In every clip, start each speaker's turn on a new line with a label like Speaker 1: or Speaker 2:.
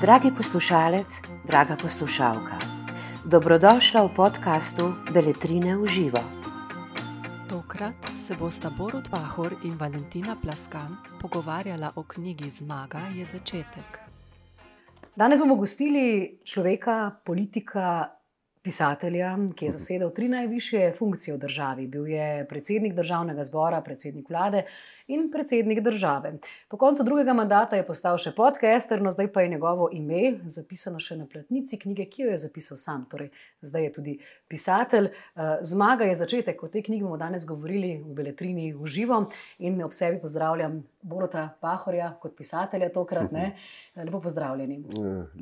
Speaker 1: Dragi poslušalec, draga poslušalka, dobrodošla v podkastu Beletrine v živo.
Speaker 2: Tokrat se bosta Borod Pahor in Valentina Plaskan pogovarjala o knjigi Zmaga je začetek.
Speaker 3: Danes bomo gostili človeka, politika, pisatelja, ki je zasedal tri najvišje funkcije v državi. Bil je predsednik državnega zbora, predsednik vlade in predsednik države. Po koncu drugega mandata je postal še podcaster, no zdaj pa je njegovo ime zapisano še na platnici knjige, ki jo je zapisal sam. Torej, zdaj je tudi pisatelj. Eh, Zmaga je začetek, o tej knjigi bomo danes govorili v Beletrini v živo in ob sebi pozdravljam Borota Pahorja kot pisatelja tokrat. Ne? Lepo pozdravljeni.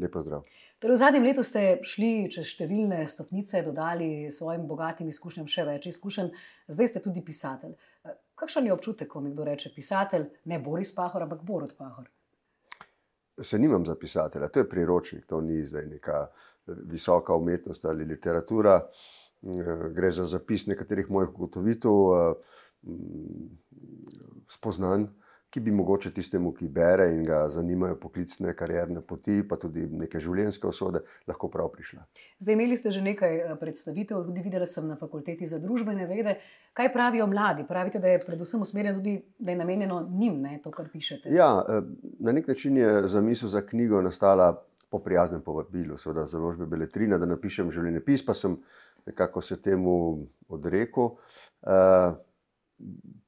Speaker 4: Lepo zdrav.
Speaker 3: Torej, v zadnjem letu ste šli čez številne stopnice, dodali svojim bogatim izkušnjam še več izkušenj, zdaj ste tudi pisatelj. Kakšen je občutek, ko nekdo reče pisatelj, ne Boris Pahor, ampak Borod Pahor?
Speaker 4: Se nimam za pisatelja, to je priročnik, to ni zdaj neka visoka umetnost ali literatura. Gre za zapis nekaterih mojih ugotovitev, spoznanj ki bi mogoče tistemu, ki bere in ga zanimajo poklicne, karierne poti, pa tudi neke življenjske osode, lahko prav prišla.
Speaker 3: Zdaj, imeli ste že nekaj eh, predstavitev, tudi videla sem na fakulteti za družbene vede. Kaj pravijo mladi? Pravite, da je predvsem usmerjeno tudi, da je namenjeno njim, ne, to, kar pišete.
Speaker 4: Ja, eh, na nek način je zamisel za knjigo nastala po prijaznem povabilu, seveda založbe Beletrina, da napišem življenjepis, pa sem nekako se temu odrekel. Eh,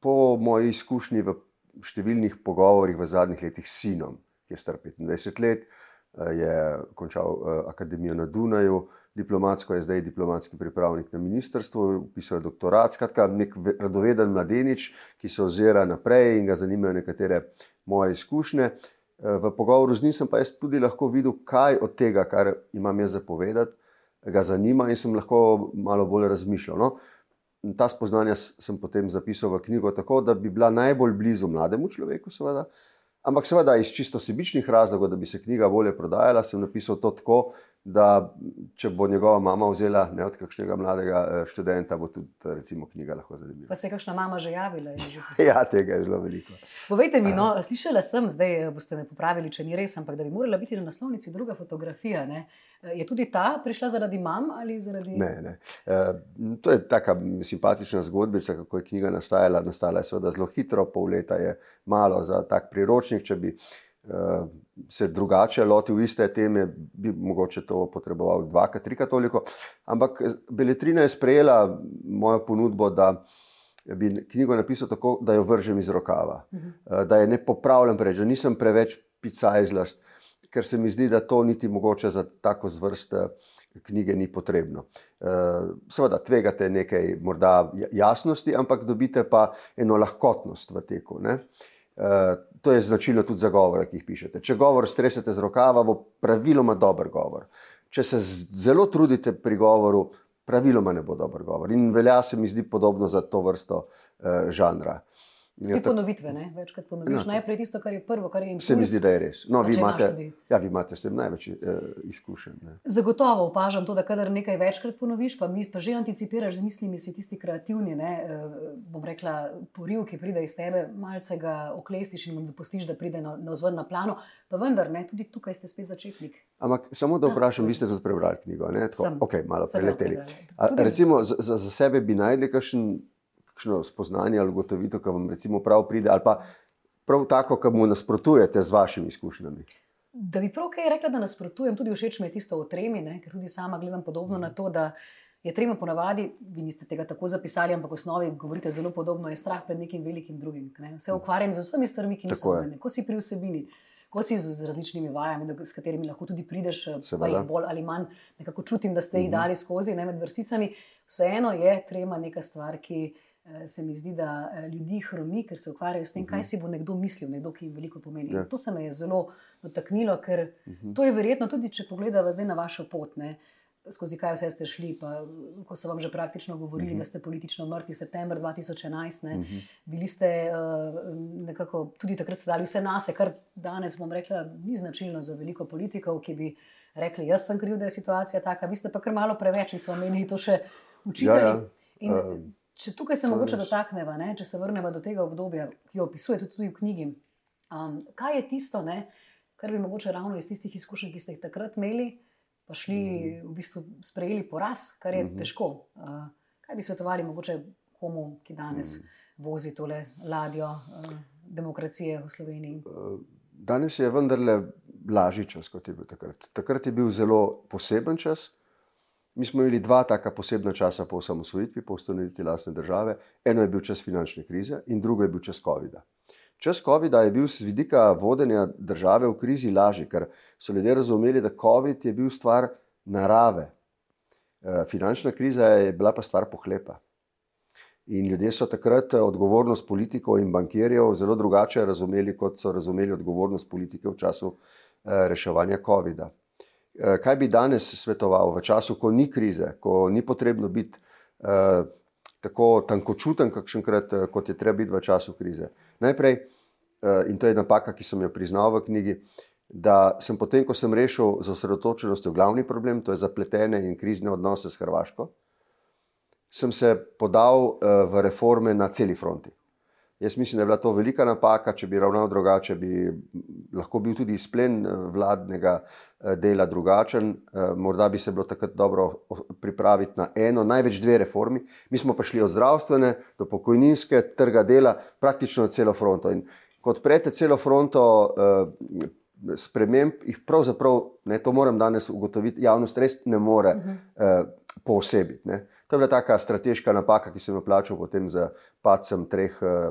Speaker 4: po moji izkušnji v številnih pogovorih v zadnjih letih s sinom, ki je star 25 let, eh, je končal eh, akademijo na Dunaju, diplomatsko je zdaj diplomatski pripravnik na ministrstvu, pisal je doktorat, skratka, nek radoveden mladenič, ki se ozira naprej in ga zanimajo nekatere moje izkušnje. Eh, v pogovoru z njim pa jaz tudi lahko videl, kaj od tega, kar imam jaz zapovedati, ga zanima in sem lahko malo bolj razmišljal. No? Ta spoznanja sem potem zapisal v knjigo, tako da bi bila najbolj blizu mlademu človeku, seveda. Ampak, seveda, iz čisto sebičnih razlogov, da bi se knjiga bolje prodajala, sem napisal to tako, da če bo njegova mama vzela ne od kakšnega mladega eh, študenta, bo tudi recimo, knjiga lahko zanimiva.
Speaker 3: Pa se je kakšna mama že javila?
Speaker 4: ja, tega je zelo veliko.
Speaker 3: Povejte mi, no, slišala sem, zdaj eh, boste me popravili, če ni res, ampak da bi morala biti na naslovnici druga fotografija. Ne? Eh, je tudi ta prišla zaradi mam ali zaradi?
Speaker 4: Ne, ne. E, to je taka simpatična zgodbica, kako je knjiga nastajala. Nastala je seveda zelo hitro, pol leta je malo za tak priročnik, če bi se drugače lotil iste teme, bi mogoče to potreboval dvakrat, trikrat toliko. Ampak Beletrina je sprejela mojo ponudbo, da bi knjigo napisal tako, da jo vržem iz rokava, uh -huh. uh, da je ne popravljam preveč, da nisem preveč picajzlast, ker se mi zdi, da to niti mogoče za tako zvrst. Knjige ni potrebno. Seveda, tvegate nekaj morda ja-, jasnosti, ampak dobite pa eno lahkotnost v teku. Ne? To je značilno tudi za govore, ki jih pišete. Če govor stresete z rokava, bo praviloma dober govor. Če se zelo trudite pri govoru, praviloma ne bo dober govor. In velja se mi zdi podobno za to vrsto uh, žanra.
Speaker 3: Te ja, ponovitve, ne? večkrat ponoviš. No, Najprej tisto, kar je prvo, kar je impuls.
Speaker 4: Se mi zdi, da je res. No, vi, imate, ja, vi imate s tem največ uh, izkušenj. Ne?
Speaker 3: Zagotovo opažam to, da kadar nekaj večkrat ponoviš, pa, mi, pa že anticipiraš z mislimi, si tisti kreativni, ne, uh, bom rekla, poriv, ki pride iz tebe, malce ga oklestiš in mu dopustiš, da pride na, na vzven na plano, pa vendar, ne, tudi tukaj ste spet začetnik.
Speaker 4: Ampak samo da ja, vprašam, vi ste tudi prebrali knjigo, ne? Tako, sem, ok, malo preleteli. A, recimo za, za sebe bi najdli kakšen kakšno spoznanje ali ugotovitev, ki vam recimo prav pride, ali pa prav tako, ki mu nasprotujete z vašimi izkušnjami.
Speaker 3: Da bi prav kaj rekla, da nasprotujem, tudi všeč mi je tisto o tremi, ne? ker tudi sama gledam podobno mm. na to, da je trema ponavadi, vi niste tega tako zapisali, ampak v osnovi govorite zelo podobno, je strah pred nekim velikim drugim. Ne? Vse ukvarjam z vsemi stvarmi, ki niso mene, ko si pri vsebini. Ko si z različnimi vajami, s katerimi lahko tudi prideš, pa jih bolj ali manj nekako čutim, da ste jih mhm. dali skozi ne, med vrsticami, vseeno je trema neka stvar, ki uh, Eh, se mi zdi, da eh, ljudi hromi, ker se ukvarjajo s tem, kaj mhm. si bo nekdo mislil, nekdo, ki jim veliko pomeni. Ja. To se me je zelo dotaknilo, ker mhm. to je verjetno tudi, če pogledamo zdaj na vašo pot. Ne, Skozi kaj vse ste šli, pa ko so vam že praktično govorili, uh -huh. da ste politično mrtvi, september 2011, ne, uh -huh. bili ste uh, nekako tudi takrat dali vse na sebe, kar danes, bom rekla, ni značilno za veliko politikov, ki bi rekli: Jaz sem kriv, da je situacija taka, vi ste pa kar malo preveč in so omenili to še učitelji. Ja, ja. Če tukaj se mogoče dotaknemo, če se vrnemo do tega obdobja, ki jo opisujete tudi v knjigi, Um, kaj je tisto, ne, kar bi mogoče ravno iz tistih izkušenj, ki ste jih takrat imeli, pa šli
Speaker 4: Mhm.
Speaker 3: v bistvu sprejeli poraz, kar je
Speaker 4: Mhm.
Speaker 3: težko? Uh, kaj bi svetovali mogoče komu, ki danes
Speaker 4: Mhm.
Speaker 3: vozi tole ladjo uh, demokracije v Sloveniji?
Speaker 4: Danes je vendarle lažji čas, kot je bil takrat. Takrat je bil zelo poseben čas. Mi smo imeli dva taka posebna časa po osamosvojitvi, po ustanovitvi lastne države. Eno je bil čas finančne krize, in drugo je bil čas COVID-a. Čas COVID-a je bil z vidika vodenja države v krizi lažji, ker so ljudje razumeli, da COVID je bil stvar narave. Eh, Finančna kriza je bila pa stvar pohlepa. In ljudje so takrat eh, odgovornost politikov in bankirjev zelo drugače razumeli, kot so razumeli odgovornost politike v času eh, reševanja COVID-a. Eh, Kaj bi danes svetoval v času, ko ni krize, ko ni potrebno biti eh, tako tankočuten, kakšenkrat, eh, kot je treba biti v času krize? Najprej, eh, in to je napaka, ki sem jo priznal v knjigi, da sem potem, ko sem rešil z osredotočenostjo glavni problem, to je zapletene in krizne odnose s Hrvaško, sem se podal eh, v reforme na celi fronti. Jaz mislim, da je bila to velika napaka, če bi ravnal drugače, bi lahko bil tudi izplen eh, vladnega eh, dela drugačen. Eh, Morda bi se bilo takrat dobro pripraviti na eno, največ dve reformi. Mi smo pa šli od zdravstvene do pokojninske, trga dela, praktično celo fronto. In ko odprete celo fronto sprememb, jih pravzaprav, ne, to moram danes ugotoviti, javnost res ne more eh, poosebiti. ne. To je bila taka strateška napaka, ki sem jo plačal potem z padcem treh eh,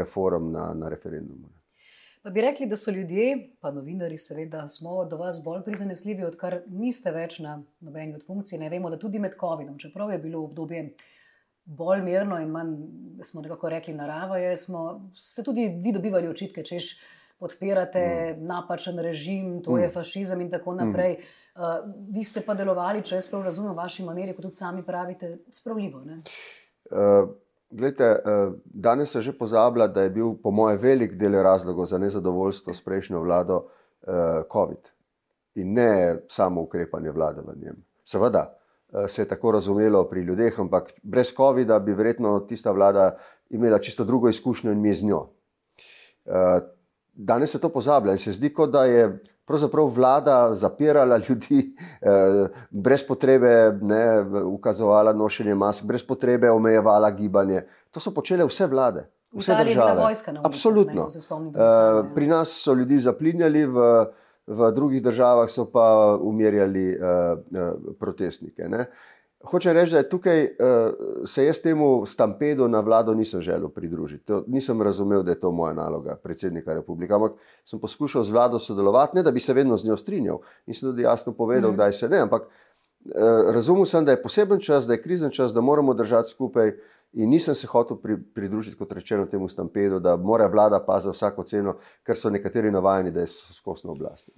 Speaker 4: reform na, na referendumu.
Speaker 3: Pa bi rekli, da so ljudje, pa novinari, seveda, smo do vas bolj prizanesljivi, odkar niste več na nobeni od funkcij. Ne vemo, da tudi med COVID-om, čeprav je bilo obdobje bolj mirno in manj, smo nekako rekli, narava je, smo, ste tudi vi dobivali očitke, češ podpirate mm. napačen režim, to mm. je
Speaker 4: Mm.
Speaker 3: fašizem in tako naprej. Mm. Uh, vi ste pa delovali, če jaz prav razumem, v vaši maniri, kot tudi sami pravite, spravljivo. Ne?
Speaker 4: Uh, Glede, uh, danes se že pozablja, da je bil po mojem velik del razlogov za nezadovoljstvo s prejšnjo vlado COVID in ne samo ukrepanje vlade v njem. Seveda se je tako razumelo pri ljudeh, ampak brez COVID-a bi verjetno tista vlada imela čisto drugo izkušnjo in mi z njo. Danes se to pozablja in se zdi, kot da je pravzaprav vlada zapirala ljudi, eh, brez potrebe ne, ukazovala nošenje mask, brez potrebe omejevala gibanje. To so počele vse vlade. Vse
Speaker 3: bila
Speaker 4: države.
Speaker 3: vojska ulicah,
Speaker 4: Absolutno.
Speaker 3: ne, spomnim
Speaker 4: Uh, pri nas so ljudi zaplinjali, v, v drugih državah so pa umirjali uh, uh, protestnike. Ne. Hočem reči, da je tukaj uh, se jaz temu stampedu na vlado nisem želel pridružiti. To, nisem razumel, da je to moja naloga, predsednika republike. Ampak sem poskušal z vlado sodelovati, ne da bi se vedno z njo strinjal in sem tudi jasno povedal,
Speaker 3: Mhm.
Speaker 4: kdaj se ne. Ampak uh, razumel sem, da je poseben čas, da je krizen čas, da moramo držati skupaj. In nisem se hotel pri, pridružiti, kot rečeno, temu stampedu, da mora vlada pa za vsako ceno, ker so nekateri navajeni, da skozi na oblasti.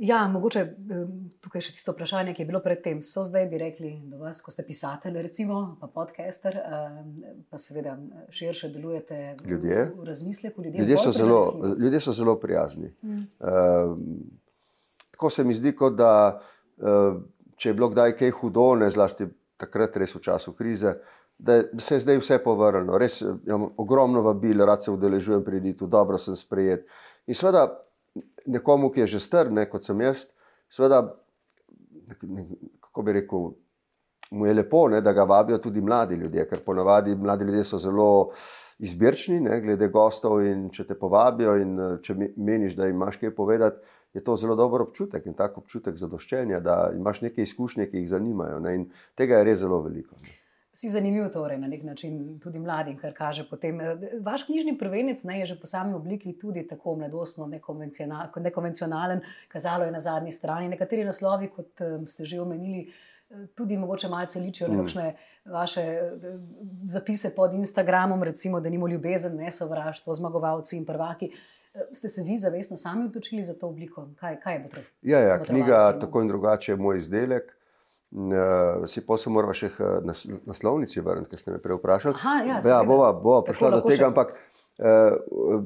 Speaker 3: Ja, mogoče em, tukaj še tisto vprašanje, ki je bilo predtem. So zdaj bi rekli do vas, ko ste pisatelj, recimo, pa podcaster, em, pa seveda širše delujete v,
Speaker 4: Ljudje?
Speaker 3: v razmisleku. Ljudje,
Speaker 4: Ljudje so zelo, ljudje so zelo prijazni.
Speaker 3: Mm.
Speaker 4: Uh, tako se mi zdi, kot da uh, če je bilo kdaj kaj hudo, ne zlasti takrat, res v času krize, da se je zdaj vse povrnilo. Res eh, imam ogromno vabil, rad se udeležujem pri ditu, dobro sem sprejet. In seveda nekomu, ki je že star, ne, kot sem jaz, seveda, kako bi rekel, mu je lepo, ne, da ga vabijo tudi mladi ljudje, ker ponavadi mladi ljudje so zelo izbirčni, ne, glede gostov in če te povabijo in če me- meniš, da imaš kaj povedati, je to zelo dober občutek in tak občutek zadoščenja, da imaš neke izkušnje, ki jih zanimajo. Ne, in tega je res zelo veliko. Ne.
Speaker 3: Si zanimiv, torej, na nek način tudi mladim, kar kaže potem. eh, Vaš knjižni prvenec ne, je že po sami obliki tudi tako mladostno, nekonvencional, nekonvencionalen, kazalo je na zadnji strani. Nekateri naslovi, kot eh, ste že omenili, eh, tudi mogoče malce ličijo na
Speaker 4: Mm.
Speaker 3: kakšne vaše zapise pod Instagramom, recimo, da nimo ljubezen, ne sovraštvo, zmagovalci in prvaki. Ste se vi zavestno sami odločili za to obliko? Kaj, kaj je potrebno?
Speaker 4: Ja, ja, knjiga tako in drugače je moj izdelek. Uh, si pa se moramo še k nas, naslovnici vrniti, ker ste me prej vprašali.
Speaker 3: Aha, ja,
Speaker 4: ja bova, bova
Speaker 3: Tako
Speaker 4: prišla do
Speaker 3: lahko
Speaker 4: tega,
Speaker 3: še-
Speaker 4: ampak uh,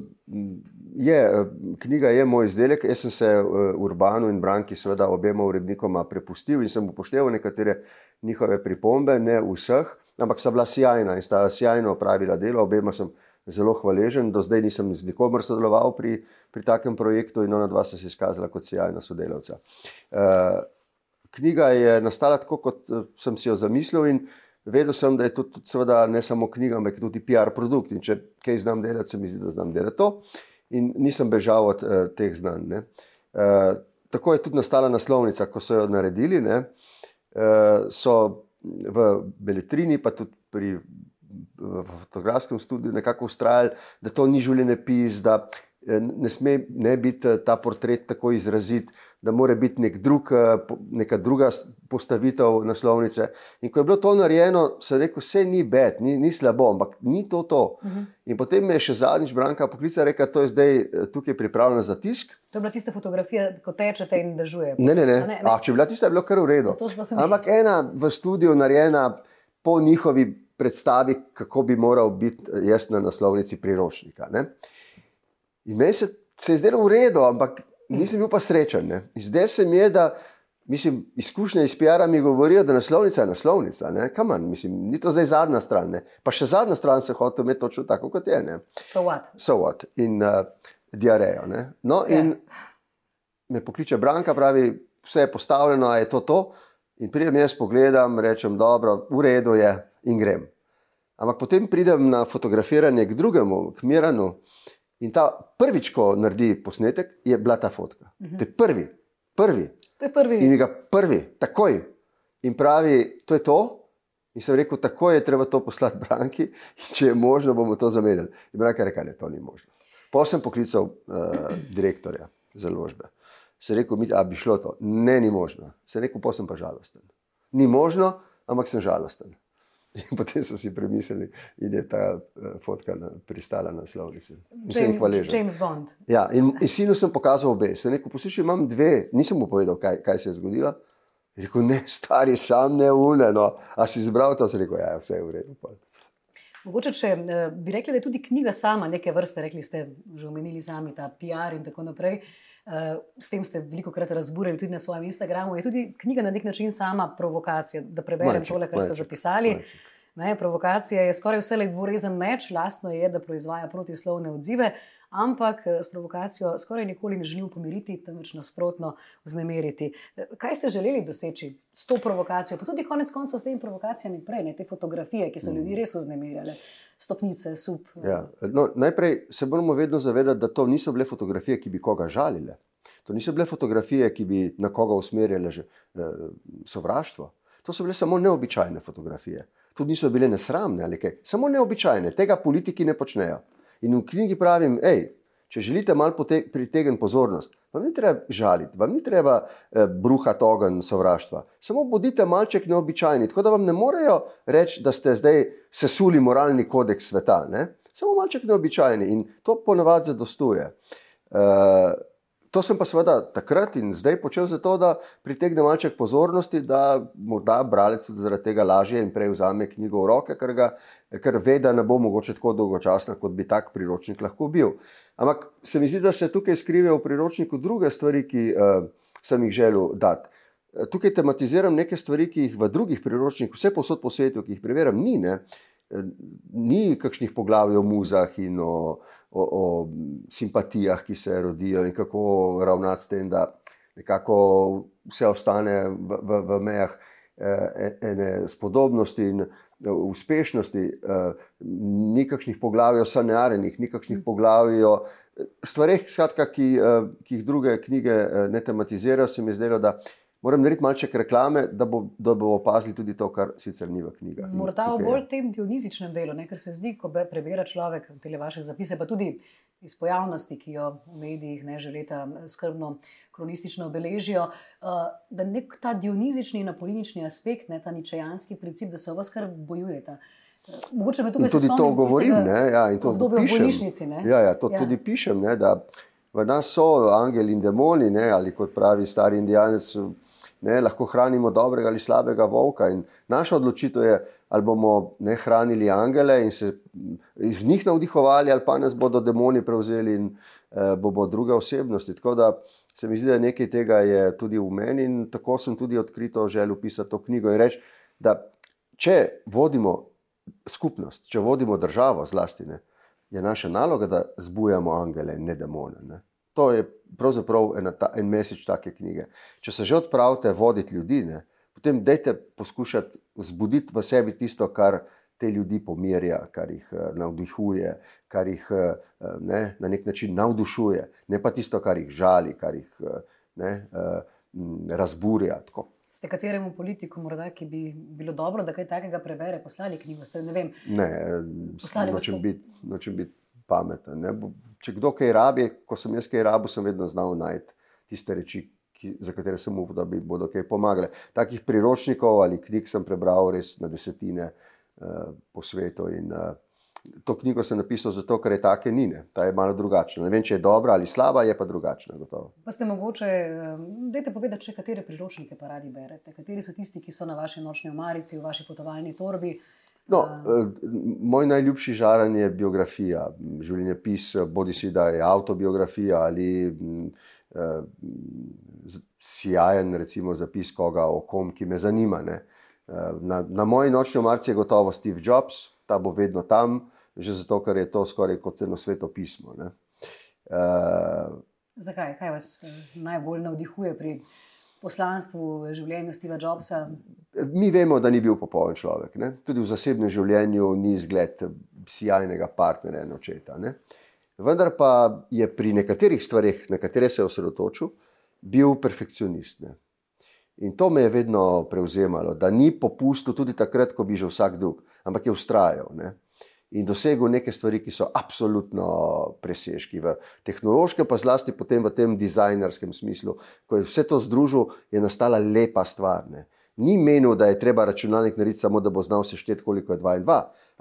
Speaker 4: je, eh, knjiga je moj izdelek. Jaz sem se uh, Urbanu in Branki, seveda obema urednikoma prepustil in sem upošteval nekatere njihove pripombe, ne vseh, ampak sta bila sjajna in sta sjajno opravila delo. Obema sem zelo hvaležen. Do zdaj nisem z nikomer sodeloval pri, pri takem projektu in ona dva sta se izkazala kot sjajna sodelavca. Uh, knjiga je nastala tako, kot sem si jo zamislil in vedel sem, da je to tudi, seveda, ne samo knjiga, ampak tudi PR produkt. In če kaj znam delati, se mi zdi, da znam delati to. In nisem bežal od uh, teh znanj. Uh, tako je tudi nastala naslovnica, ko so jo naredili. Uh, so v Beletrini, pa tudi pri fotografskem studiu nekako ustrajali, da to ni življenjepis, da eh, ne sme ne biti eh, ta portret tako izrazit, da mora biti nek drug, eh, neka druga postavitev naslovnice. In ko je bilo to narejeno, sem rekel, vse ni bed, ni, ni slabo, ampak ni to to. Uh mhm. -huh. In potem me je še zadnjič Branka poklicala, da je zdaj tukaj pripravljena za tisk.
Speaker 3: To je bila tista fotografija, ko tečete in držujete.
Speaker 4: Ne, ne, ne. ne, ne. A, če je bila tista, je bilo kar v redu. Ampak ena v studiu narejena po njihovi predstavi, kako bi moral biti eh, jaz na naslovnici priročnika. Ne? In meni se, se je zdelo v redu, ampak nisem bil pa srečen. Zdaj se mi je, da mislim, izkušnje iz PR-a mi govorijo, da naslovnica je naslovnica. Kaman, mislim, ni to zdaj zadnja stran. Ne? Pa še zadnja stran se hoče imeti točno tako, kot je. Ne?
Speaker 3: So what?
Speaker 4: So what? In uh, diarejo. No, yeah. in ja. me pokliče Branka, pravi, vse je postavljeno, je to to. In pridem jaz, pogledam, rečem, dobro, v redu je in grem. Ampak potem pridem na fotografiranje k drugemu, k Miranu. In ta prvič, ko naredi posnetek, je bila ta fotka. Uh -huh. To je prvi, prvi.
Speaker 3: To je prvi.
Speaker 4: In ga prvi, takoj. In pravi, to je to. In sem rekel, tako je treba to poslati Branki, in če je možno, bomo to zamenjali. In Branka je rekla, da to ni možno. Pa sem poklical uh, direktorja založbe. Se rekel, da bi šlo to. Ne, ni možno. Se rekel, pa sem pa žalosten. Ni možno, ampak sem žalosten. In potem so si premislili, in je ta uh, fotka na, pristala na slovnici.
Speaker 3: James, James Bond.
Speaker 4: Ja, in, in sinu sem pokazal obe. Sem rekel, poslušaj, imam dve, nisem mu povedal, kaj, kaj se je zgodilo. Rekel, ne, stari, sam ne uneno. A si izbral to, sem rekel, ja, vse je v redu. Pa.
Speaker 3: Mogoče, če uh, bi rekli, da je tudi knjiga sama neke vrste, rekli ste, že omenili sami ta PR in tako naprej. Uh, s tem ste veliko krat razburili tudi na svojem Instagramu. Je tudi knjiga na nek način sama provokacija, da preberem malček, tole, kar malček, ste zapisali. Ne, provokacija je skoraj vse le dvorezen meč, lastno je, da proizvaja protislovne odzive, ampak eh, s provokacijo skoraj nikoli ne želim pomiriti, temveč nasprotno vznemiriti. Eh, kaj ste želeli doseči s to provokacijo, pa tudi konec koncev s temi provokacijami prej, ne, te fotografije, ki so ljudi mm. res vznemirjale? Stopnice, sup.
Speaker 4: Ja. No, najprej se moramo vedno zavedati, da to niso bile fotografije, ki bi koga žalile. To niso bile fotografije, ki bi na koga usmerjale že, eh, sovraštvo. To so bile samo neobičajne fotografije. Tudi niso bile nesramne ali kaj, samo neobičajne. Tega politiki ne počnejo. In v knjigi pravim, hej, Če želite malo pritegniti pozornost, vam ni treba žaliti, vam ni treba eh, bruhati ogenj sovraštva. Samo bodite malček neobičajni, tako da vam ne morejo reči, da ste zdaj sesuli moralni kodeks sveta. Ne? Samo malček neobičajni in to ponavadi zadostuje. Uh, To sem pa seveda takrat in zdaj počel zato, da pritegne malček pozornosti, da morda bralec tudi zaradi tega lažje in prej vzame knjigo v roke, ker, ga, ker ve, da ne bo mogoče tako dolgočasna, kot bi tak priročnik lahko bil. Ampak se mi zdi, da se tukaj skrivajo v priročniku druge stvari, ki uh, sem jih želel dati. Tukaj tematiziram neke stvari, ki jih v drugih priročnikih, vse posod po svetu, ki jih preverjam, ni. Ne? Ni kakšnih poglavij o muzah in o, o, o simpatijah, ki se rodijo in kako ravnati s tem, da nekako vse ostane v, v, v mejah eh, ene spodobnosti in eh, uspešnosti, eh, nikakšnih poglavij o sanjarenih, nikakšnih poglavij o stvarih, skratka, ki, ki jih druge knjige ne tematizirajo, se mi je zdelo, da moram narediti malček reklame, da bo, da bo opazili tudi to, kar sicer ni v knjigah.
Speaker 3: Morda v bolj tem dionizičnem delu, ne? ker se zdi, ko prebira človek te vaše zapise, pa tudi iz pojavnosti, ki jo v medijih ne že leta skrbno. Kronistično obeležijo, da nek ta dionizični in apolinični aspekt, ne, ta ničejanski princip, da se vas kar bojujete. Mogoče me tukaj
Speaker 4: tudi to govorim, ne, ja, in to
Speaker 3: pišem.
Speaker 4: Ja, ja, to ja. tudi pišem, ne, da v nas so angeli in demoni, ne, ali kot pravi stari indijanec, ne, lahko hranimo dobrega ali slabega volka. In naša odločitev je, ali bomo ne hranili angele in se iz njih navdihovali, ali pa nas bodo demoni prevzeli in eh, bomo druge osebnosti. Tako da se mi zdi, da nekaj tega je tudi v meni in tako sem tudi odkrito želel pisati to knjigo in reči, da če vodimo skupnost, če vodimo državo, zlasti ne. je naša naloga, da zbujamo angele, ne demone. Ne. To je pravzaprav ena, ta, en mesec take knjige. Če se že odpravite voditi ljudi, ne, potem dajte poskušati zbuditi v sebi tisto, kar te ljudi pomirja, kar jih uh, navdihuje, kar jih uh, ne, na nek način navdušuje, ne pa tisto, kar jih žali, kar jih ne, razburja. Tako.
Speaker 3: Ste kateremu politiku, morda, ki bi bilo dobro, da kaj takega prebere, poslali knjigo? Ste, ne, vem,
Speaker 4: ne, nočem biti, nočem biti pameten. Ne. Če kdo kaj rabi, ko sem jaz kaj rabil, sem vedno znal najti tiste reči, ki, za katere sem upal, da bi bodo kaj pomagali. Takih priročnikov ali knjig sem prebral res na desetine uh, po svetu. In, uh, To knjigo sem napisal zato, ker je take nine. Ta je malo drugačna. Ne vem, če je dobra ali slaba, je pa drugačna. Gotovo.
Speaker 3: Pa ste mogoče, dajte povedati, če katere priročnike pa radi berete. Kateri so tisti, ki so na vaši nočni omarici, v vaši potovalni torbi?
Speaker 4: No, moj najljubši žaran je biografija, življenjepis, bodi si da je autobiografija ali uh, sjajen, recimo, zapis koga o kom, ki me zanima. Uh, na, na moji nočni omarici je gotovo Steve Jobs, ta bo vedno tam že zato, ker je to skoraj kot eno sveto pismo. Uh,
Speaker 3: Zakaj? Kaj vas eh, najbolj navdihuje pri poslanstvu življenja Steva Jobsa?
Speaker 4: Mi vemo, da ni bil popoln človek. Ne? Tudi v zasebnem življenju ni zgled sjajnega partnerja in očeta. Ne? Vendar pa je pri nekaterih stvarih, na katere se je osredotočil, bil perfekcionist. Ne? In to me je vedno prevzemalo, da ni popustil tudi takrat, ko bi že vsak drug, ampak je ustrajal. Ne? in dosegel neke stvari, ki so absolutno presežki v tehnološkem, pa zlasti potem v tem dizajnerskem smislu. Ko je vse to združil, je nastala lepa stvar. Ne. Ni menil, da je treba računalnik narediti samo, da bo znal sešteti, koliko je 2 in 2,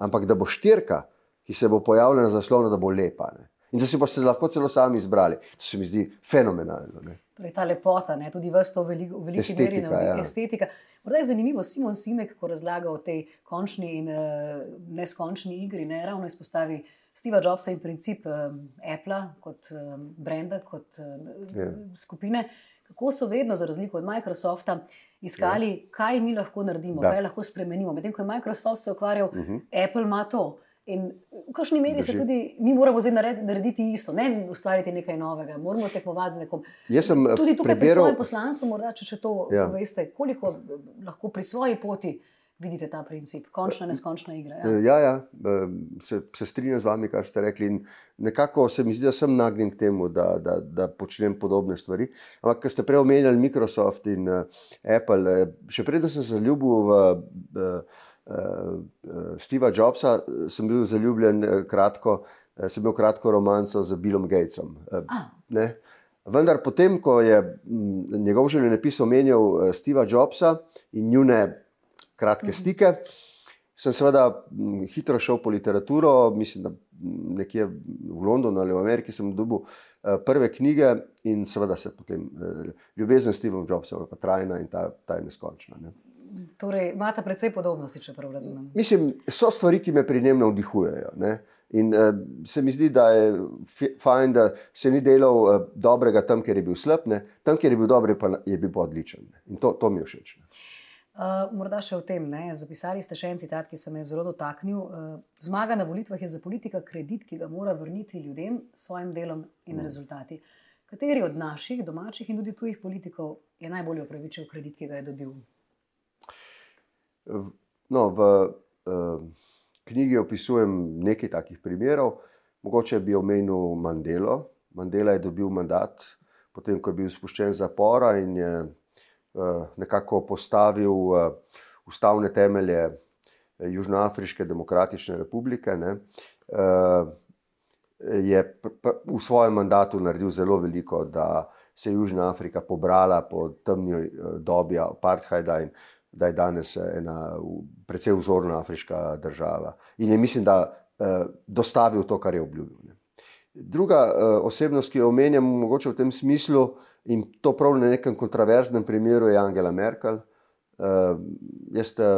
Speaker 4: ampak da bo štirka, ki se bo pojavila na zaslonu, da bo lepa. Ne. In da si pa se lahko celo sami izbrali. To se mi zdi fenomenalno. Ne.
Speaker 3: Torej, ta lepota, ne, tudi v veliki meri na ja. estetika. Morda je zanimivo, Simon Sinek, ko razlaga o tej končni in uh, neskončni igri, ne ravno izpostavi Steva Jobsa in princip uh, Apple kot uh, brenda, kot uh, yeah. Ja. skupine, kako so vedno, za razliko od Microsofta, iskali, yeah. Ja. kaj mi lahko naredimo, da. kaj lahko spremenimo. Medtem ko je Microsoft se ukvarjal, uh mhm. -huh. Apple ima to. In v kakšni meri se tudi mi moramo zdaj narediti isto, ne ustvariti nekaj novega, moramo tekmovati z nekom.
Speaker 4: Eh,
Speaker 3: tudi tukaj preberal... pri svojem poslanstvu, morda, če, če to ja. veste, koliko lahko pri svoji poti vidite ta princip, končna, neskončna igra.
Speaker 4: Ja, ja, ja se, se strinjam z vami, kar ste rekli. In nekako se mi zdi, da sem nagnjen k temu, da, da, da počnem podobne stvari. Ampak, ker ste prej omenjali Microsoft in uh, Apple, še predtem sem se zaljubil v. Uh, Steva Jobsa, sem bil zaljubljen kratko, sem imel kratko romanco z Billom Gatesom. Uh, Vendar, potem, ko je m, njegov življenjepis omenjal Steva Jobsa in njune kratke mhm. stike, sem seveda m, hitro šel po literaturo, mislim, da nekje v Londonu ali v Ameriki sem dobil prve knjige in seveda se potem ljubezen s Stevom Jobsom, pa trajna in ta, ta je neskončna. Ne.
Speaker 3: Torej, imate precej podobnosti, če prav razumem.
Speaker 4: Mislim, so stvari, ki me pri njem navdihujejo. Ne? In uh, se mi zdi, da je fajn, da se ni delal uh, dobrega tam, kjer je bil slab, ne? tam, kjer je bil dober, pa je bil pa odličen. Ne? In to, to mi je všeč.
Speaker 3: Uh, morda še o tem. Ne? Zapisali ste še en citat, ki se me je zelo dotaknil. Uh, zmaga na volitvah je za politika kredit, ki ga mora vrniti ljudem s svojim delom in mm. rezultati. Kateri od naših, domačih in tudi tujih politikov je najbolj upravičil kredit, ki ga je dobil?
Speaker 4: No, v uh, knjigi opisujem nekaj takih primerov. Mogoče bi omenil Mandelo. Mandela je dobil mandat, potem ko je bil spuščen iz zapora in je uh, nekako postavil uh, ustavne temelje Južnoafriške demokratične republike. Ne, je v svojem mandatu naredil zelo veliko, da se je Južna Afrika pobrala po temni dobi apartheida in da je danes ena precej vzorna afriška država. In je, mislim, da eh, dostavil to, kar je obljubil. Ne. Druga eh, osebnost, ki jo omenjam, mogoče v tem smislu, in to prav na nekem kontroverznem primeru, je Angela Merkel. Eh, jaz te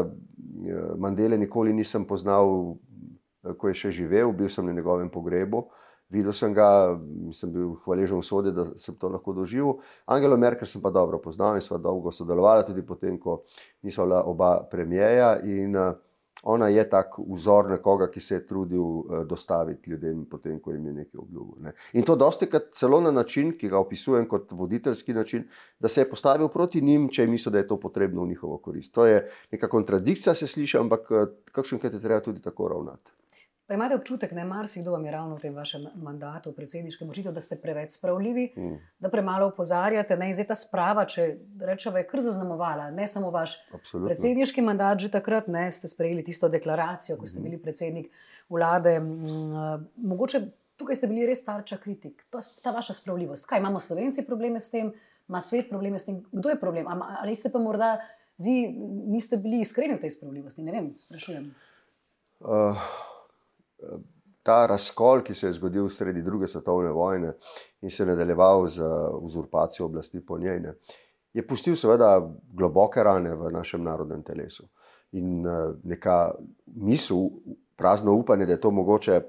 Speaker 4: Mandele nikoli nisem poznal, ko je še živel, bil sem na njegovem pogrebu. Videl sem ga, sem bil hvaležen vsodi, da sem to lahko doživel. Angelo Merkel sem pa dobro poznal in sva dolgo sodelovala, tudi potem, ko nisva bila oba premijeja. In uh, ona je tak vzor nekoga, ki se je trudil uh, dostaviti ljudem, potem, ko jim je nekaj obljubil. Ne. In to dosti krat celo na način, ki ga opisujem kot voditeljski način, da se je postavil proti njim, če je mislil, da je to potrebno v njihovo korist. To je neka kontradikcija, se sliši, ampak uh, kakšenkrat je treba tudi tako ravnati.
Speaker 3: Pa imate občutek, da je marsikdo vam je ravno v tem vašem mandatu, predsedniškem, očitno, da ste preveč spravljivi, mm. da premalo upozarjate. Ne, in zdaj ta sprava, če rečemo, je kar zaznamovala ne samo vaš Absolutno. predsedniški mandat, že takrat ne, ste sprejeli tisto deklaracijo, ko ste mhm. bili predsednik vlade. Mogoče tukaj ste bili res tarča kritik. To, ta vaša spravljivost. Kaj imamo slovenci probleme s tem, ima svet probleme s tem? Kdo je problem? Ali ste pa morda vi niste bili iskreni v tej spravljivosti? Ne vem, sprašujem. Uh
Speaker 4: ta razkol, ki se je zgodil sredi druge svetovne vojne in se je nadaljeval z uzurpacijo oblasti po njej, ne, je pustil seveda globoke rane v našem narodnem telesu. In neka misel, prazno upanje, da je to mogoče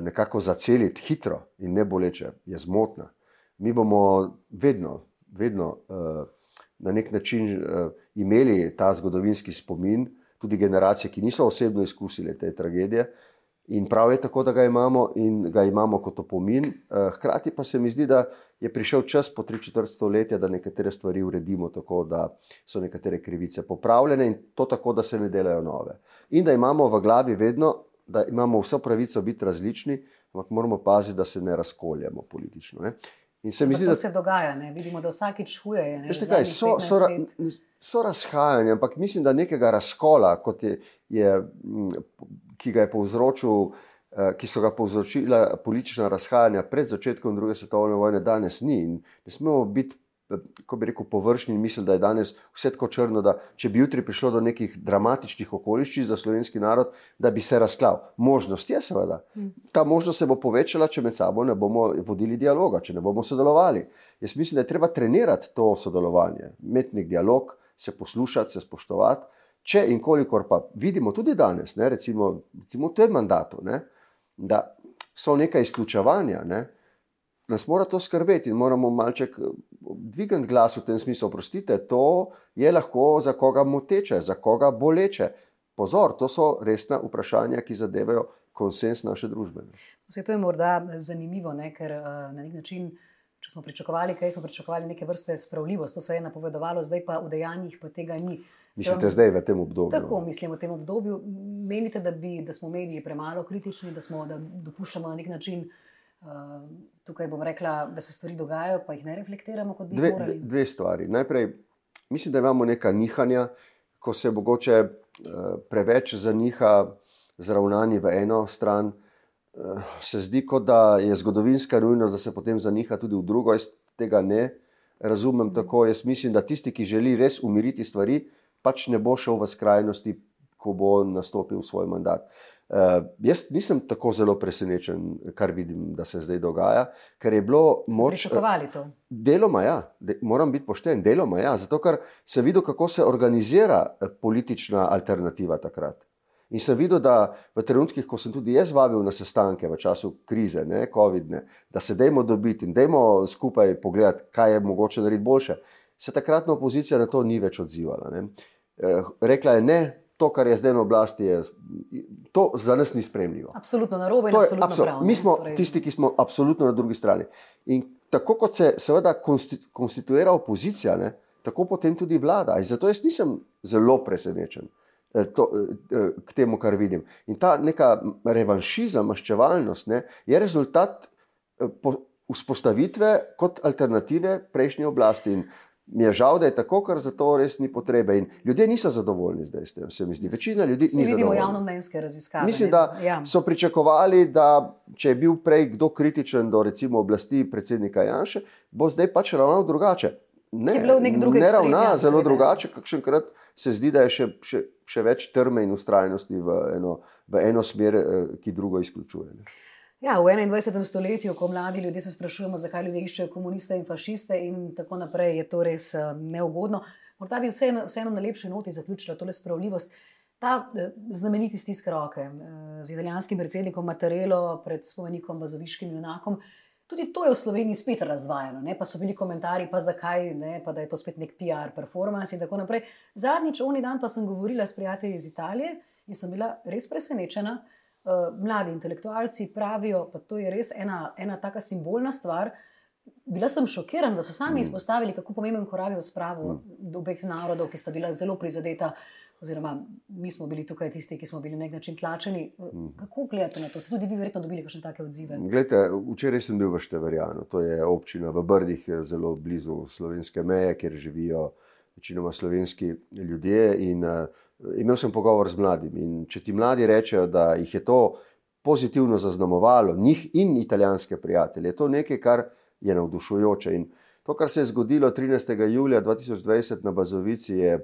Speaker 4: nekako zaceliti hitro in ne boleče, je zmotna. Mi bomo vedno, vedno na nek način imeli ta zgodovinski spomin, tudi generacije, ki niso osebno izkusile te tragedije, In prav je tako, da ga imamo in ga imamo kot opomin. Eh, hkrati pa se mi zdi, da je prišel čas po tri četrt stoletja, da nekatere stvari uredimo tako, da so nekatere krivice popravljene in to tako, da se ne delajo nove. In da imamo v glavi vedno, da imamo vso pravico biti različni, ampak moramo paziti, da se ne razkoljemo politično. Ne?
Speaker 3: In se mi zdi, da se dogaja, ne? vidimo, da vsakič huje.
Speaker 4: Kaj, so, so, ra, so razhajanja, ampak mislim, da nekega razkola, kot je, je ki, povzročil, eh, ki so ga povzročila politična razhajanja pred začetkom druge svetovne vojne, danes ni. In ne smemo biti, eh, ko bi rekel, površni in misliti, da je danes vse tako črno, da če bi jutri prišlo do nekih dramatičnih okoliščin za slovenski narod, da bi se razklal. Možnost je seveda. Mm. Ta možnost se bo povečala, če med sabo ne bomo vodili dialoga, če ne bomo sodelovali. Jaz mislim, da je treba trenirati to sodelovanje, imeti nek dialog, se poslušati, se spoštovati. Če in kolikor pa vidimo tudi danes, ne, recimo, recimo v tem mandatu, ne, da so neka izključevanja, ne, nas mora to skrbeti in moramo malček eh, dvigati glas v tem smislu. Oprostite, to je lahko za koga moteče, za koga boleče. Pozor, to so resna vprašanja, ki zadevajo konsens naše družbe.
Speaker 3: Vse to je morda zanimivo, ne, ker uh, na nek način. Če smo pričakovali, kaj smo pričakovali, neke vrste spravljivost, to se je napovedovalo, zdaj pa v dejanjih pa tega ni.
Speaker 4: Mislite, zdaj v tem obdobju?
Speaker 3: Tako mislim v tem obdobju. Menite, da, bi, da smo mediji premalo kritični, da, smo, da dopuščamo na nek način, uh, tukaj bom rekla, da se stvari dogajajo, pa jih ne reflektiramo kot bi
Speaker 4: dve,
Speaker 3: morali?
Speaker 4: Dve stvari. Najprej, mislim, da imamo neka nihanja, ko se mogoče uh, preveč zaniha z ravnanji v eno stran. Uh, se zdi, kot da je zgodovinska nujnost, da se potem zaniha tudi v drugo. Jaz tega ne razumem mm. tako. Jaz mislim, da tisti, ki želi res umiriti stvari, pač ne bo šel v skrajnosti, ko bo nastopil svoj mandat. Uh, jaz nisem tako zelo presenečen, kar vidim, da se zdaj dogaja, ker je bilo
Speaker 3: moč. Pričakovali to?
Speaker 4: Deloma, ja, de, moram biti pošten, deloma, ja, zato ker sem videl, kako se organizira eh, politična alternativa takrat. In sem videl, da v trenutkih, ko sem tudi jaz vabil na sestanke v času krize, ne COVID-ne, da se dajmo dobiti in dajmo skupaj pogledati, kaj je mogoče narediti boljše, se takratna opozicija na to ni več odzivala. Ne. Eh, rekla je ne. To, kar je zdaj na oblasti, je, to za nas ni sprejemljivo.
Speaker 3: Absolutno na robu in absolutno absolut, prav.
Speaker 4: Mi smo torej. tisti, ki smo absolutno na drugi strani. In tako kot se seveda konstituira opozicija, ne, tako potem tudi vlada. In zato jaz nisem zelo presenečen eh, to, eh, k temu, kar vidim. In ta neka revanšizem, maščevalnost ne, je rezultat vzpostavitve kot alternative prejšnji oblasti. In Mi je žal, da je tako, ker za to res ni potrebe. In ljudje niso zadovoljni zdaj s tem, se mi zdi. Večina ljudi
Speaker 3: ni. Vidimo javno mnenjske raziskave.
Speaker 4: Mislim, da ja. so pričakovali, da če je bil prej kdo kritičen do recimo oblasti predsednika Janša, bo zdaj pač ravnal drugače.
Speaker 3: Ne, ne
Speaker 4: ravna ja, zelo drugače, kakšenkrat se zdi, da je še, še, še več trme in ustrajnosti v eno, v eno smer, eh, ki drugo izključuje. Ne.
Speaker 3: Ja, v 21. stoletju, ko mladi ljudje se sprašujemo, zakaj ljudje iščejo komuniste in fašiste, in tako naprej, je to res uh, neugodno. Morda bi vseeno, vseeno na lepši noti zaključila tole spravljivost. Ta uh, znameniti stisk roke uh, z italijanskim predsednikom Mattarello pred spomenikom Vazoviškim junakom. Tudi to je v Sloveniji spet razdvajano, ne? pa so bili komentarji, pa zakaj, ne? pa da je to spet nek PR performance in tako naprej. Zadnjič, oni dan pa sem govorila s prijatelji iz Italije In sem bila res presenečena. Uh, mladi intelektualci pravijo, da to je res ena, ena taka simbolna stvar. Bila sem šokirana, da so sami mm. izpostavili, kako pomemben korak za spravo mm. obeh narodov, ki sta bila zelo prizadeta. Oziroma, mi smo bili tukaj tisti, ki smo bili na nek način tlačeni. Mm. Kako gledate na to? Ste tudi vi verjetno dobili kakšne take odzive?
Speaker 4: Glede, včeraj sem bil v Števerjanu, to je občina v Brdih, zelo blizu slovenske meje, kjer živijo večinoma slovenski ljudje. In, uh, imel sem pogovor z mladimi. In če ti mladi rečejo, da jih je to pozitivno zaznamovalo, njih in italijanske prijatelje, je to nekaj, kar je navdušujoče. In to, kar se je zgodilo 13. julija 2020 na Bazovici, je,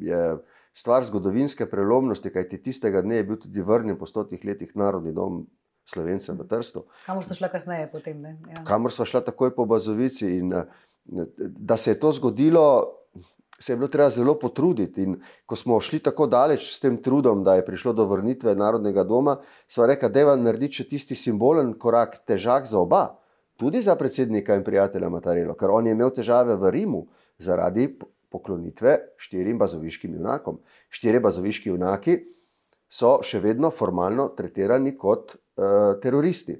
Speaker 4: je stvar zgodovinske prelomnosti, kajti tistega dne je bil tudi vrnjen po stotih letih narodni dom. Slovence v Trstu.
Speaker 3: Kamor smo šli kasneje, potem?
Speaker 4: Ja. Kamor smo šli takoj po Bazovici. In, da se je to zgodilo, se je bilo treba zelo potruditi. In ko smo šli tako daleč s tem trudom, da je prišlo do vrnitve narodnega doma, smo rekli, da je narediti še tisti simbolen korak, težak za oba tudi za predsednika in prijatelja Matarelo, ker on je imel težave v Rimu zaradi poklonitve štirim bazoviškim junakom. Štiri bazoviški junaki so še vedno formalno tretirani kot uh, teroristi.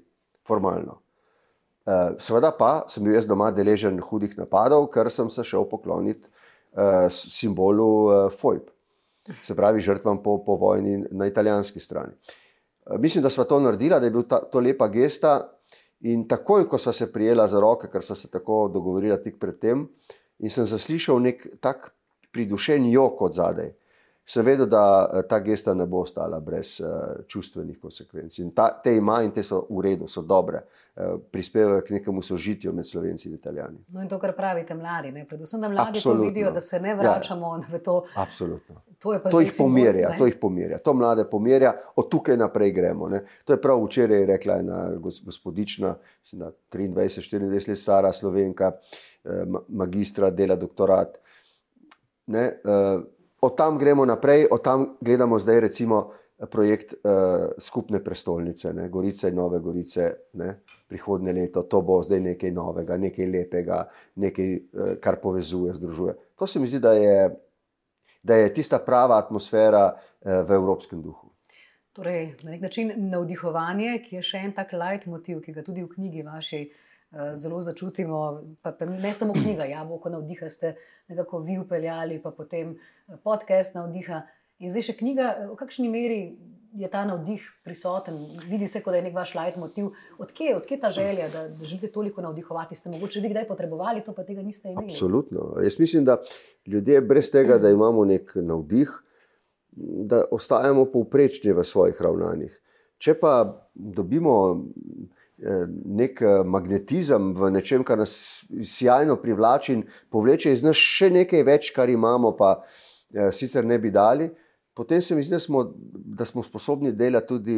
Speaker 4: Formalno. Uh, seveda pa sem bil jaz doma deležen hudih napadov, ker sem se šel pokloniti uh, simbolu uh, FOIP, se pravi žrtvam po, po vojni na italijanski strani. Uh, mislim, da smo to naredili, da je bila to lepa gesta, In takoj, ko smo se prijela za roke, ker smo se tako dogovorili tik pred tem, in sem zaslišal nek tak pridušen jok od zadaj, sem vedel, da eh, ta gesta ne bo ostala brez uh, čustvenih konsekvenc. In ta, te ima in te so v redu, so dobre, uh, prispevajo k nekemu sožitju med slovenci in italijani.
Speaker 3: No in to, kar pravite mladi, ne? predvsem da mladi Absolutno. to vidijo, da se ne vračamo ja. v to.
Speaker 4: Absolutno. To, to, jih pomirja, to jih pomirja, to mlade pomirja, od tukaj naprej gremo. Ne? To je prav včeraj rekla ena gospodična, 23-24 let stara slovenka, magistra, dela doktorat. Ne, uh, od tam gremo naprej, od tam gledamo zdaj recimo projekt uh, skupne prestolnice, ne, Gorice Nove Gorice, ne, prihodnje leto, to bo zdaj nekaj novega, nekaj lepega, nekaj, uh, kar povezuje, združuje. To se mi zdi, da je, da je tista prava atmosfera uh, v evropskem duhu.
Speaker 3: Torej, na nek način navdihovanje, ki je še en tak light motiv, ki ga tudi v knjigi vaši uh, Eh, zelo začutimo. Pa, pa ne samo knjiga, jabolko navdiha ste nekako vi upeljali, pa potem eh, podcast navdiha. In zdaj še knjiga, v kakšni meri je ta navdih prisoten, vidi se, kot da je nek vaš light motiv. Odkje je ta želja, da, želite toliko navdihovati? Ste mogoče vi kdaj potrebovali to, pa tega niste imeli?
Speaker 4: Absolutno. Jaz mislim, da ljudje brez tega, da imamo nek navdih, da ostajamo povprečni v svojih ravnanjih. Če pa dobimo Eh, nek eh, magnetizem v nečem, kar nas sjajno privlači in povleče iz nas še nekaj več, kar imamo, pa eh, sicer ne bi dali. Potem se mi zdi, da smo, da smo sposobni delati tudi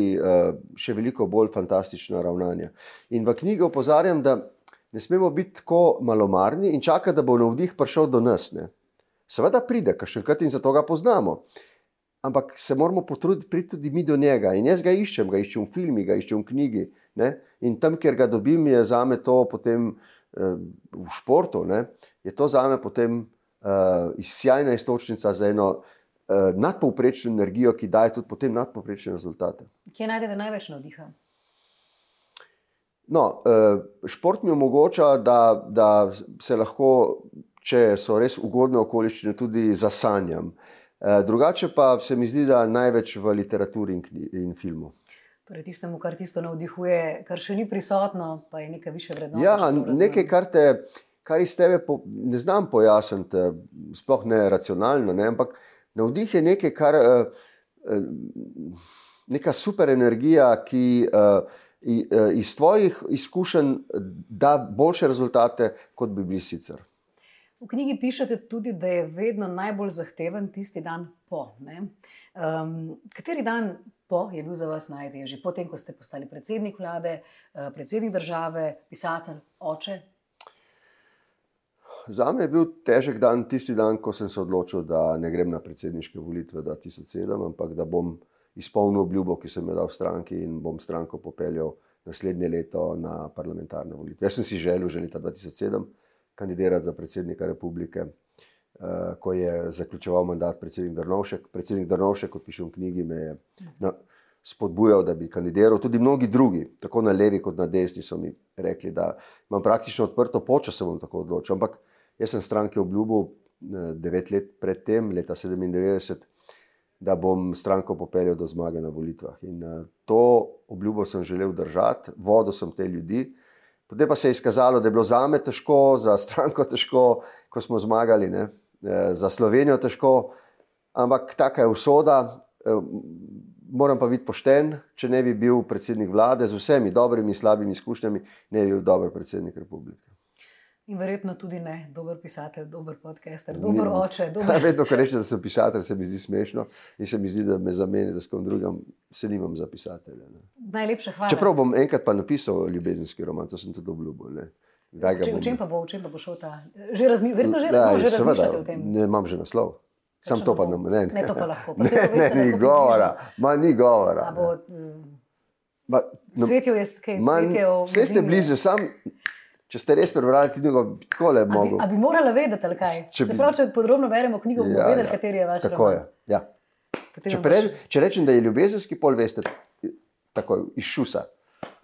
Speaker 4: še veliko bolj fantastična ravnanja. In v knjigi opozarjam, da ne smemo biti tako malomarni in čakati, da bo navdih prišel do nas. Ne. Seveda pride, kar še enkrat in zato ga poznamo. Ampak se moramo potruditi priti tudi mi do njega. In jaz ga iščem, ga iščem v filmih, ga iščem v knjigi. Ne? In tam, kjer ga dobim, je za me to potem uh, v športu, ne? je to za me potem uh, izsjajna istočnica za eno uh, nadpovprečno energijo, ki daje tudi potem nadpovprečne rezultate.
Speaker 3: Kje najdete največ navdiha?
Speaker 4: No, šport mi omogoča, da, da se lahko, če so res ugodne okoliščine, tudi zasanjam. Drugače pa se mi zdi, da največ v literaturi in, in filmu.
Speaker 3: Torej, tistemu, kar tisto navdihuje, kar še ni prisotno, pa je nekaj više vrednote.
Speaker 4: Ja, nekaj, kar, te, kar iz tebe po, ne znam pojasniti, sploh ne racionalno, ne, ampak navdih je nekaj, kar je uh, neka super energija, ki uh, iz tvojih izkušenj da boljše rezultate, kot bi bili sicer.
Speaker 3: V knjigi pišete tudi, da je vedno najbolj zahteven tisti dan po. Um, kateri dan po je bil za vas najtežji, potem, ko ste postali predsednik vlade, eh, predsednik države, pisatelj, oče?
Speaker 4: Za me je bil težek dan, tisti dan, ko sem se odločil, da ne grem na predsedniške volitve 2007, ampak da bom izpolnil obljubo, ki sem jo dal stranki in bom stranko popeljal naslednje leto na parlamentarne volitve. Jaz sem si želel že leta 2007 kandidirati za predsednika republike. uh, ko je zaključoval mandat predsednik Drnovšek. Predsednik Drnovšek, kot piše v knjigi, me je na, spodbujal, da bi kandidiral. Tudi mnogi drugi, tako na levi kot na desni, so mi rekli, da imam praktično odprto počo, se bom tako odločil. Ampak jaz sem stranke obljubil uh, devet let predtem, leta 97 da bom stranko popeljal do zmage na volitvah. In uh, to obljubo sem želel držati, vodil sem te ljudi. Potem pa se je izkazalo, da je bilo za me težko, za stranko težko, ko smo zmagali? Eh, za Slovenijo težko, ampak taka je usoda. Eh, moram pa biti pošten, če ne bi bil predsednik vlade z vsemi dobrimi in slabimi izkušnjami, ne bi bil dober predsednik republike.
Speaker 3: In verjetno tudi ne, dober pisatelj, dober podcaster, dober Ni, oče. Dober...
Speaker 4: Vedno, ko rečem, da sem pisatelj, se mi zdi smešno in se mi zdi, da me zameni, da s kom drugim se nimam za pisatelja. Ne.
Speaker 3: Najlepša hvala.
Speaker 4: Čeprav bom enkrat pa napisal ljubezenski roman, to sem tudi obljubil.
Speaker 3: V čem pa bo, v čem pa bo šel ta? Že razmi, verjetno že, da, že razmišljate o tem.
Speaker 4: Ne, imam že naslov. Sam to pa ne,
Speaker 3: ne, ne, to pa lahko. Pa
Speaker 4: ne, ne, ni govora, ma ni govora. Bo,
Speaker 3: mm, Cvetijo je skej, cvetijo.
Speaker 4: Vse ste blizu, sam Če ste res prebrali knjigo, tako le bi mogli.
Speaker 3: Ali bi morali vedeti, ali kaj? Če, bi... prav, če podrobno beremo knjigo, bomo ja, vedeli, ja. kateri je vaš.
Speaker 4: Tako roman. je. Ja. Če, pre, če rečem, da je ljubezenski pol, veste, tako iz šusa.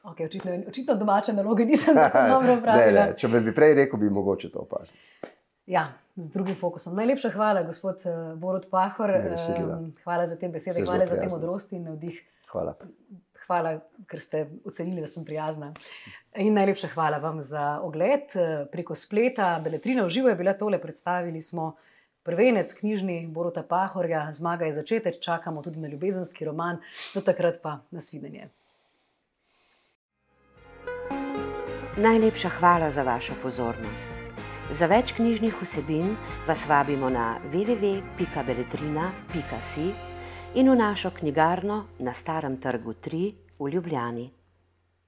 Speaker 3: Okay, očitno, očitno domače naloge nisem tako dobro pravila.
Speaker 4: Če bi prej rekel, bi mogoče to opaziti.
Speaker 3: Ja, z drugim fokusom. Najlepša hvala, gospod uh, Borod Pahor. Um, hvala za te besede, hvala za te modrosti in navdih.
Speaker 4: Hvala.
Speaker 3: Hvala, ker ste ocenili, da sem prijazna. In najlepša hvala vam za ogled eh, preko spleta. Beletrina v živo je bila tole, predstavili smo prvenec knjižni Borota Pahorja, zmaga je začetek, čakamo tudi na ljubezenski roman, do takrat pa nasvidenje.
Speaker 1: Najlepša hvala za vašo pozornost. Za več knjižnih vsebin vas vabimo na www.beletrina.si in v našo knjigarno na Starem trgu 3 v Ljubljani.